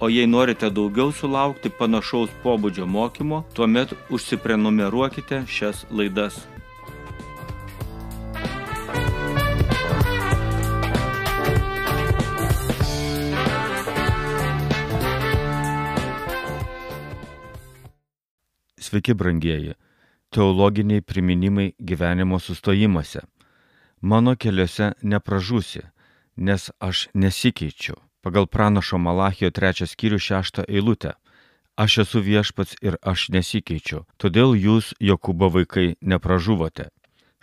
O jei norite daugiau sulaukti panašaus pobūdžio mokymo, tuomet užsiprenumeruokite šias laidas. Sveiki, brangieji. Teologiniai priminimai gyvenimo sustojimuose. Mano keliuose nepražūsi, nes aš nesikeičiu pagal pranašo Malachijo trečią skyrių šeštą eilutę. Aš esu viešpats ir aš nesikeičiu, todėl jūs, Jokūbo vaikai, nepražuvote.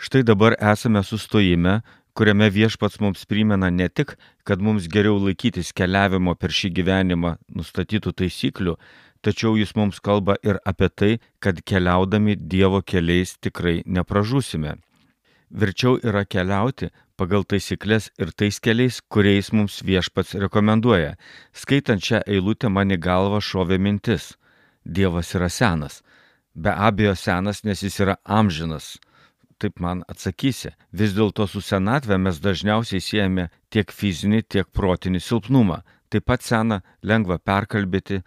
Štai dabar esame sustojime, kuriame viešpats mums primena ne tik, kad mums geriau laikytis keliavimo per šį gyvenimą nustatytų taisyklių, tačiau jis mums kalba ir apie tai, kad keliaudami Dievo keliais tikrai nepražūsime. Verčiau yra keliauti pagal taisyklės ir tais keliais, kuriais mums viešpats rekomenduoja. Skaitant šią eilutę man į galvą šovė mintis. Dievas yra senas. Be abejo senas, nes jis yra amžinas. Taip man atsakysi. Vis dėlto su senatve mes dažniausiai siejame tiek fizinį, tiek protinį silpnumą. Taip pat seną lengva perkalbėti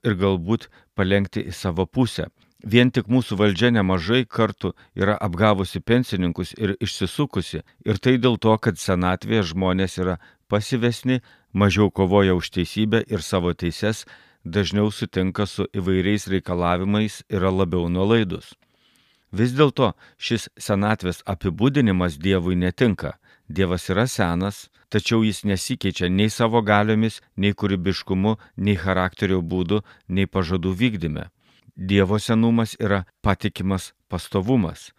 ir galbūt palengti į savo pusę. Vien tik mūsų valdžia nemažai kartų yra apgavusi pensininkus ir išsisukusi, ir tai dėl to, kad senatvėje žmonės yra pasivesni, mažiau kovoja už teisybę ir savo teises, dažniau sutinka su įvairiais reikalavimais, yra labiau nuolaidus. Vis dėlto šis senatvės apibūdinimas Dievui netinka. Dievas yra senas, tačiau jis nesikeičia nei savo galiomis, nei kūrybiškumu, nei charakterio būdu, nei pažadų vykdyme. Dievo senumas yra patikimas pastovumas.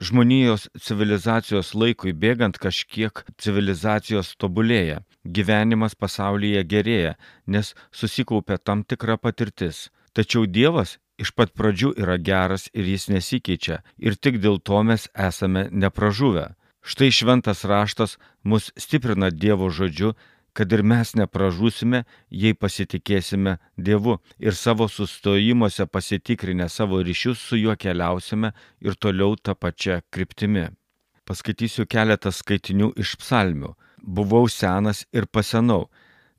Žmonijos civilizacijos laikui bėgant kažkiek civilizacijos tobulėja, gyvenimas pasaulyje gerėja, nes susikaupia tam tikra patirtis. Tačiau Dievas iš pat pradžių yra geras ir jis nesikeičia ir tik dėl to mes esame nepražuvę. Štai šventas raštas mus stiprina Dievo žodžiu kad ir mes nepražūsime, jei pasitikėsime Dievu ir savo sustojimuose pasitikrinę savo ryšius su juo keliausime ir toliau tą pačią kryptimį. Paskaitysiu keletą skaitinių iš psalmių. Buvau senas ir pasenau,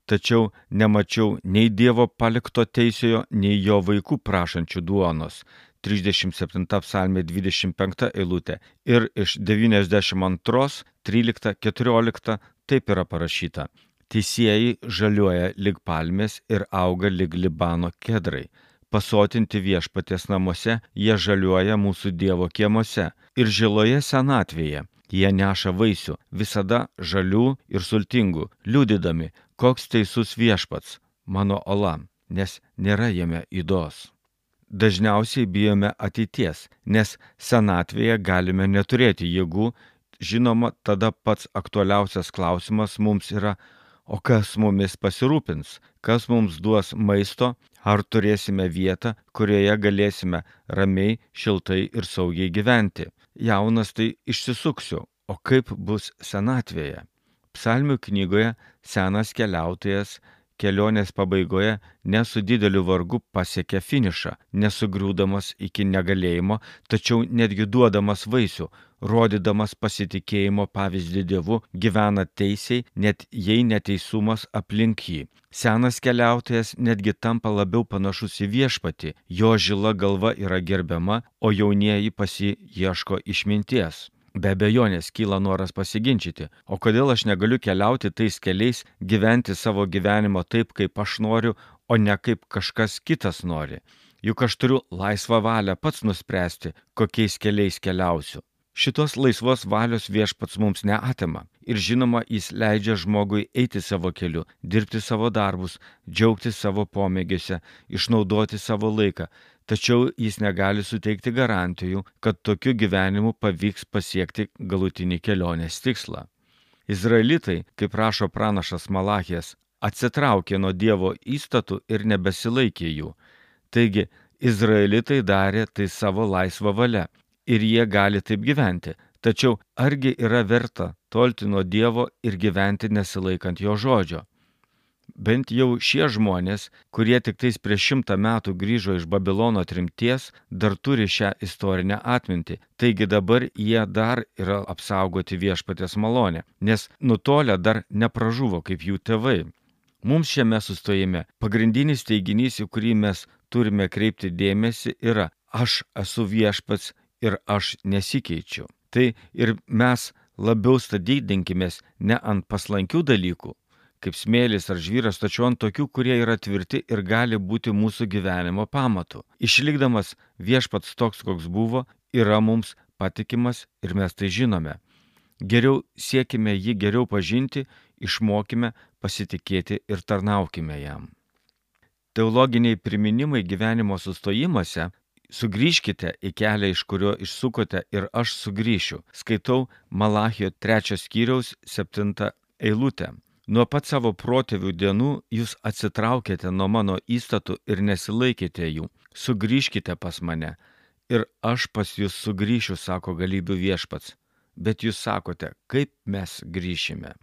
tačiau nemačiau nei Dievo palikto teisėjo, nei jo vaikų prašančių duonos. 37 psalmė 25 eilutė ir iš 92, 13, 14 taip yra parašyta. Teisėjai žaliuoja lig palmės ir auga lig Libano kedrai. Pasotinti viešpatės namuose, jie žaliuoja mūsų Dievo kiemuose. Ir žiloje senatvėje jie neša vaisių, visada žalių ir sultingų, liūdydami, koks teisus viešpats, mano ola, nes nėra jame įdos. Dažniausiai bijome ateities, nes senatvėje galime neturėti jėgų, žinoma, tada pats aktualiausias klausimas mums yra, O kas mumis pasirūpins, kas mums duos maisto, ar turėsime vietą, kurioje galėsime ramiai, šiltai ir saugiai gyventi. Jaunas tai išsisuksiu, o kaip bus senatvėje? Psalmių knygoje senas keliautojas kelionės pabaigoje nesu dideliu vargu pasiekė finišą, nesugriūdamas iki negalėjimo, tačiau netgi duodamas vaisių, rodydamas pasitikėjimo pavyzdį Dievu, gyvena teisiai, net jei neteisumas aplink jį. Senas keliautojas netgi tampa labiau panašus į viešpatį, jo žila galva yra gerbiama, o jaunieji pasi ieško išminties. Be abejonės kyla noras pasiginčyti, o kodėl aš negaliu keliauti tais keliais, gyventi savo gyvenimo taip, kaip aš noriu, o ne kaip kažkas kitas nori. Juk aš turiu laisvą valią pats nuspręsti, kokiais keliais keliausiu. Šitos laisvos valios viešpats mums neatima. Ir žinoma, jis leidžia žmogui eiti savo keliu, dirbti savo darbus, džiaugtis savo pomėgiuose, išnaudoti savo laiką. Tačiau jis negali suteikti garantijų, kad tokiu gyvenimu pavyks pasiekti galutinį kelionės tikslą. Izraelitai, kaip rašo pranašas Malachijas, atsitraukė nuo Dievo įstatų ir nebesilaikė jų. Taigi, Izraelitai darė tai savo laisvą valią ir jie gali taip gyventi. Tačiau argi yra verta tolti nuo Dievo ir gyventi nesilaikant jo žodžio? Bent jau šie žmonės, kurie tik tais prieš šimtą metų grįžo iš Babilono trimties, dar turi šią istorinę atmintį. Taigi dabar jie dar yra apsaugoti viešpatės malonę, nes nutolę dar nepražuvo kaip jų tėvai. Mums šiame sustojime pagrindinis teiginys, į kurį mes turime kreipti dėmesį, yra aš esu viešpats ir aš nesikeičiu. Tai ir mes labiau stadydinkimės ne ant paslankių dalykų, kaip smėlis ar žvyras, tačiau ant tokių, kurie yra tvirti ir gali būti mūsų gyvenimo pamatu. Išlikdamas viešpats toks, koks buvo, yra mums patikimas ir mes tai žinome. Geriau siekime jį geriau pažinti, išmokime, pasitikėti ir tarnaukime jam. Teologiniai priminimai gyvenimo sustojimuose Sugrįžkite į kelią, iš kurio išsukote ir aš sugrįšiu. Skaitau Malachio trečios skyriaus septintą eilutę. Nuo pat savo protėvių dienų jūs atsitraukėte nuo mano įstatų ir nesilaikėte jų. Sugrįžkite pas mane ir aš pas jūs sugrįšiu, sako galybių viešpats. Bet jūs sakote, kaip mes grįšime.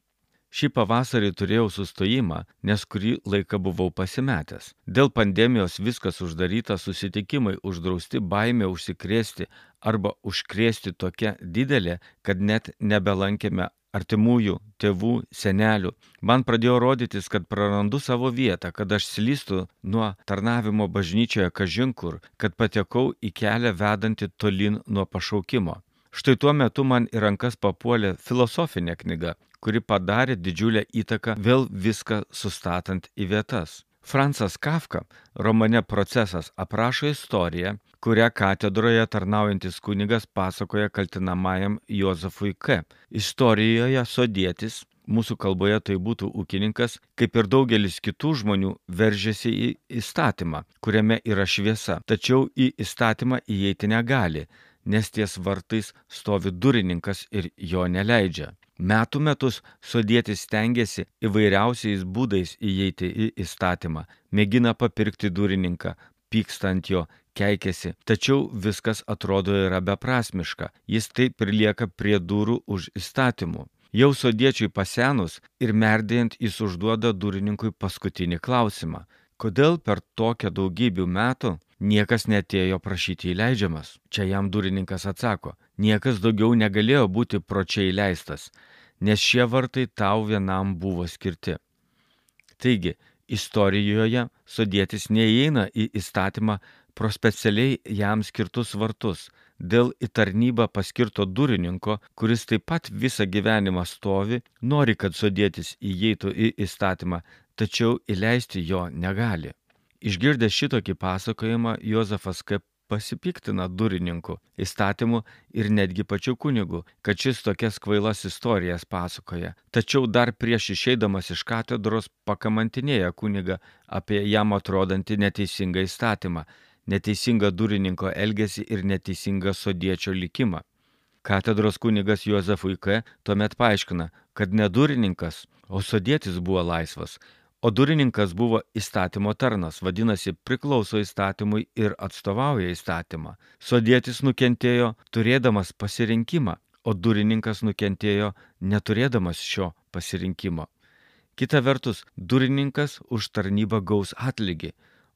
Šį pavasarį turėjau sustojimą, nes kurį laiką buvau pasimetęs. Dėl pandemijos viskas uždaryta, susitikimai uždrausti, baimė užsikrėsti arba užkrėsti tokia didelė, kad net nebelankėme artimųjų, tėvų, senelių. Man pradėjo rodytis, kad prarandu savo vietą, kad aš slystu nuo tarnavimo bažnyčioje kažinkur, kad patekau į kelią vedantį tolin nuo pašaukimo. Štai tuo metu man į rankas papuolė filosofinė knyga, kuri padarė didžiulę įtaką vėl viską sustatant į vietas. Fransas Kafka romane Procesas aprašo istoriją, kurią katedroje tarnaujantis kunigas pasakoja kaltinamajam Jozefui K. Istorijoje sodėtis, mūsų kalboje tai būtų ūkininkas, kaip ir daugelis kitų žmonių, veržėsi į įstatymą, kuriame yra šviesa, tačiau į įstatymą įeiti negali, nes ties vartais stovi durininkas ir jo neleidžia. Metų metus sodėtis stengiasi įvairiausiais būdais įeiti į įstatymą, mėgina papirkti durininką, pykstant jo, keikėsi, tačiau viskas atrodo yra beprasmiška, jis taip ir lieka prie durų už įstatymų. Jau sodiečiui pasenus ir merdėjant jis užduoda durininkui paskutinį klausimą. Kodėl per tokią daugybę metų Niekas netėjo prašyti įleidžiamas. Čia jam durininkas atsako, niekas daugiau negalėjo būti pročiai leistas, nes šie vartai tau vienam buvo skirti. Taigi, istorijoje sudėtis neįeina į įstatymą pro specialiai jam skirtus vartus, dėl į tarnybą paskirto durininko, kuris taip pat visą gyvenimą stovi, nori, kad sudėtis įeitų į įstatymą, tačiau įleisti jo negali. Išgirdęs šitokį pasakojimą, Jozefas kaip pasipiktina durininku, įstatymu ir netgi pačiu kunigu, kad šis tokias kvailas istorijas pasakoja. Tačiau dar prieš išeidamas iš katedros pakamantinėja kuniga apie jam atrodantį neteisingą įstatymą, neteisingą durininko elgesį ir neteisingą sodiečio likimą. Katedros kunigas Jozefui K. tuomet paaiškina, kad ne durininkas, o sodėtis buvo laisvas, O durininkas buvo įstatymo tarnas, vadinasi, priklauso įstatymui ir atstovauja įstatymą. Sodėtis nukentėjo turėdamas pasirinkimą, o durininkas nukentėjo neturėdamas šio pasirinkimo. Kita vertus, durininkas už tarnybą gaus atlygį,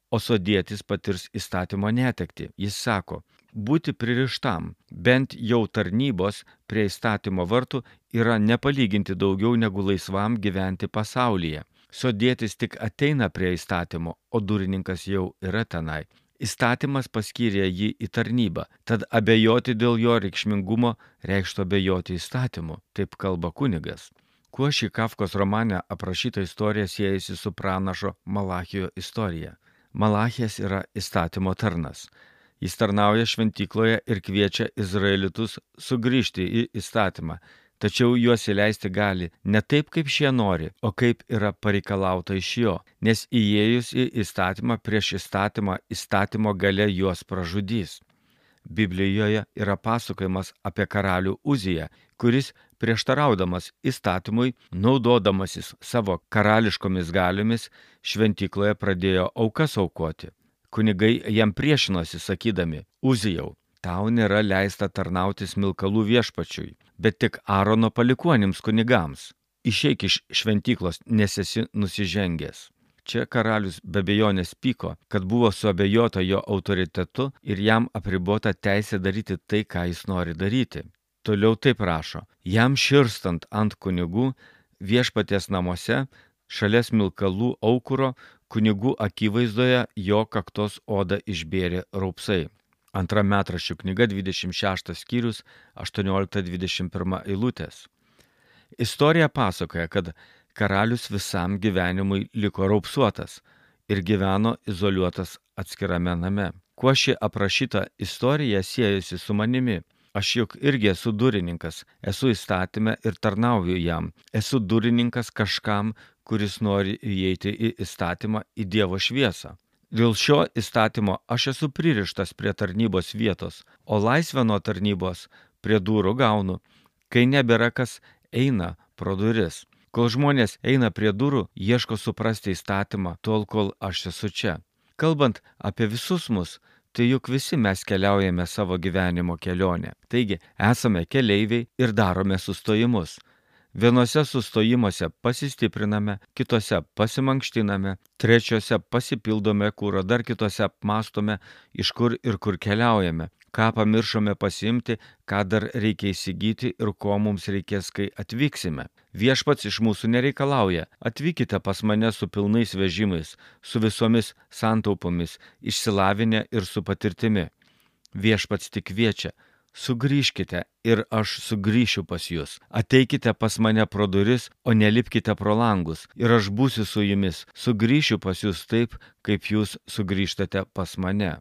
o sodėtis patirs įstatymo netekti. Jis sako, būti pririštam, bent jau tarnybos prie įstatymo vartų yra nepalyginti daugiau negu laisvam gyventi pasaulyje. Sodėtis tik ateina prie įstatymo, o durininkas jau yra tenai. Įstatymas paskyrė jį į tarnybą, tad abejoti dėl jo reikšmingumo reikštų abejoti įstatymu, taip kalba kunigas. Kuo šį Kafkos romane aprašyta istorija siejasi su pranašo Malachijo istorija? Malachijas yra įstatymo tarnas. Jis tarnauja šventykloje ir kviečia izraelitus sugrįžti į įstatymą, tačiau juos įleisti gali ne taip, kaip šie nori, o kaip yra pareikalauta iš jo, nes įėjus į įstatymą prieš įstatymą įstatymo gale juos pražudys. Biblijoje yra pasakojimas apie karalių Uziją, kuris prieštaraudamas įstatymui, naudodamasis savo karališkomis galiomis, šventykloje pradėjo aukas aukoti. Kunigai jam priešinosi, sakydami, Uzijau, tau nėra leista tarnauti smilkalų viešpačiui, bet tik Arono palikuonims kunigams. Išeik iš šventyklos, nes esi nusižengęs. Čia karalius be bejonės pyko, kad buvo suabejota jo autoritetu ir jam apribota teisė daryti tai, ką jis nori daryti. Toliau taip rašo, jam širstant ant kunigų viešpaties namuose, šalia smilkalų aukuro, kunigų akivaizdoje jo kaktos odą išbėrė raupsai. Antra metraščių knyga 26 skyrius 18-21 eilutės. Istorija pasakoja, kad karalius visam gyvenimui liko raupsuotas ir gyveno izoliuotas atskirame name. Kuo ši aprašyta istorija siejasi su manimi? Aš juk irgi esu durininkas, esu įstatymę ir tarnauju jam. Esu durininkas kažkam, kuris nori įeiti į įstatymą, į Dievo šviesą. Dėl šio įstatymo aš esu pririštas prie tarnybos vietos, o laisvę nuo tarnybos prie durų gaunu, kai nebėra kas eina pro duris. Kol žmonės eina prie durų, ieško suprasti įstatymą, tol kol aš esu čia. Kalbant apie visus mus, tai juk visi mes keliaujame savo gyvenimo kelionę. Taigi esame keleiviai ir darome sustojimus. Vienose sustojimuose pasistipriname, kitose pasimankštiname, trečiose pasipildome kūro, dar kitose apmastome, iš kur ir kur keliaujame, ką pamiršome pasimti, ką dar reikia įsigyti ir ko mums reikės, kai atvyksime. Viešpats iš mūsų nereikalauja, atvykite pas mane su pilnais vežimais, su visomis santaupomis, išsilavinę ir su patirtimi. Viešpats tik kviečia, Sugrįžkite ir aš sugrįšiu pas jūs. Ateikite pas mane pro duris, o nelipkite pro langus, ir aš būsiu su jumis. Sugrįšiu pas jūs taip, kaip jūs sugrįžtate pas mane.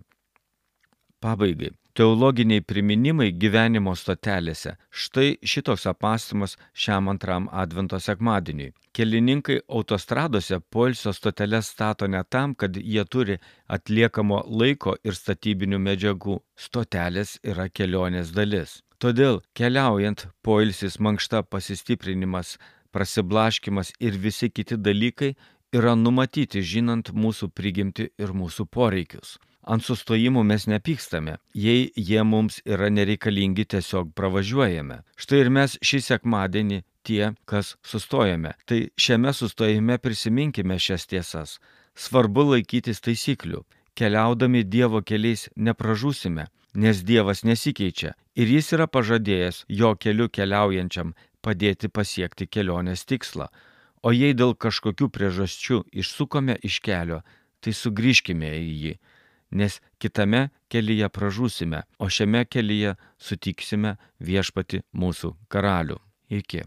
Pabaigai. Teologiniai priminimai gyvenimo stotelėse. Štai šitoks apastymas šiam antram advento sekmadieniui. Kelininkai autostradose poilsio stoteles stato ne tam, kad jie turi atliekamo laiko ir statybinių medžiagų. Stotelės yra kelionės dalis. Todėl keliaujant poilsis, mankšta, pasistiprinimas, prasiblaškimas ir visi kiti dalykai yra numatyti žinant mūsų prigimti ir mūsų poreikius ant sustojimų mes nepykstame. Jei jie mums yra nereikalingi, tiesiog pravažiuojame. Štai ir mes šį sekmadienį tie, kas sustojame. Tai šiame sustojime prisiminkime šias tiesas. Svarbu laikytis taisyklių. Keliaudami Dievo keliais nepražūsime, nes Dievas nesikeičia ir Jis yra pažadėjęs jo keliu keliaujančiam padėti pasiekti kelionės tikslą. O jei dėl kažkokių priežasčių išsukome iš kelio, tai sugrįžkime į jį nes kitame kelyje pražūsime, o šiame kelyje sutiksime viešpati mūsų karalių. Iki.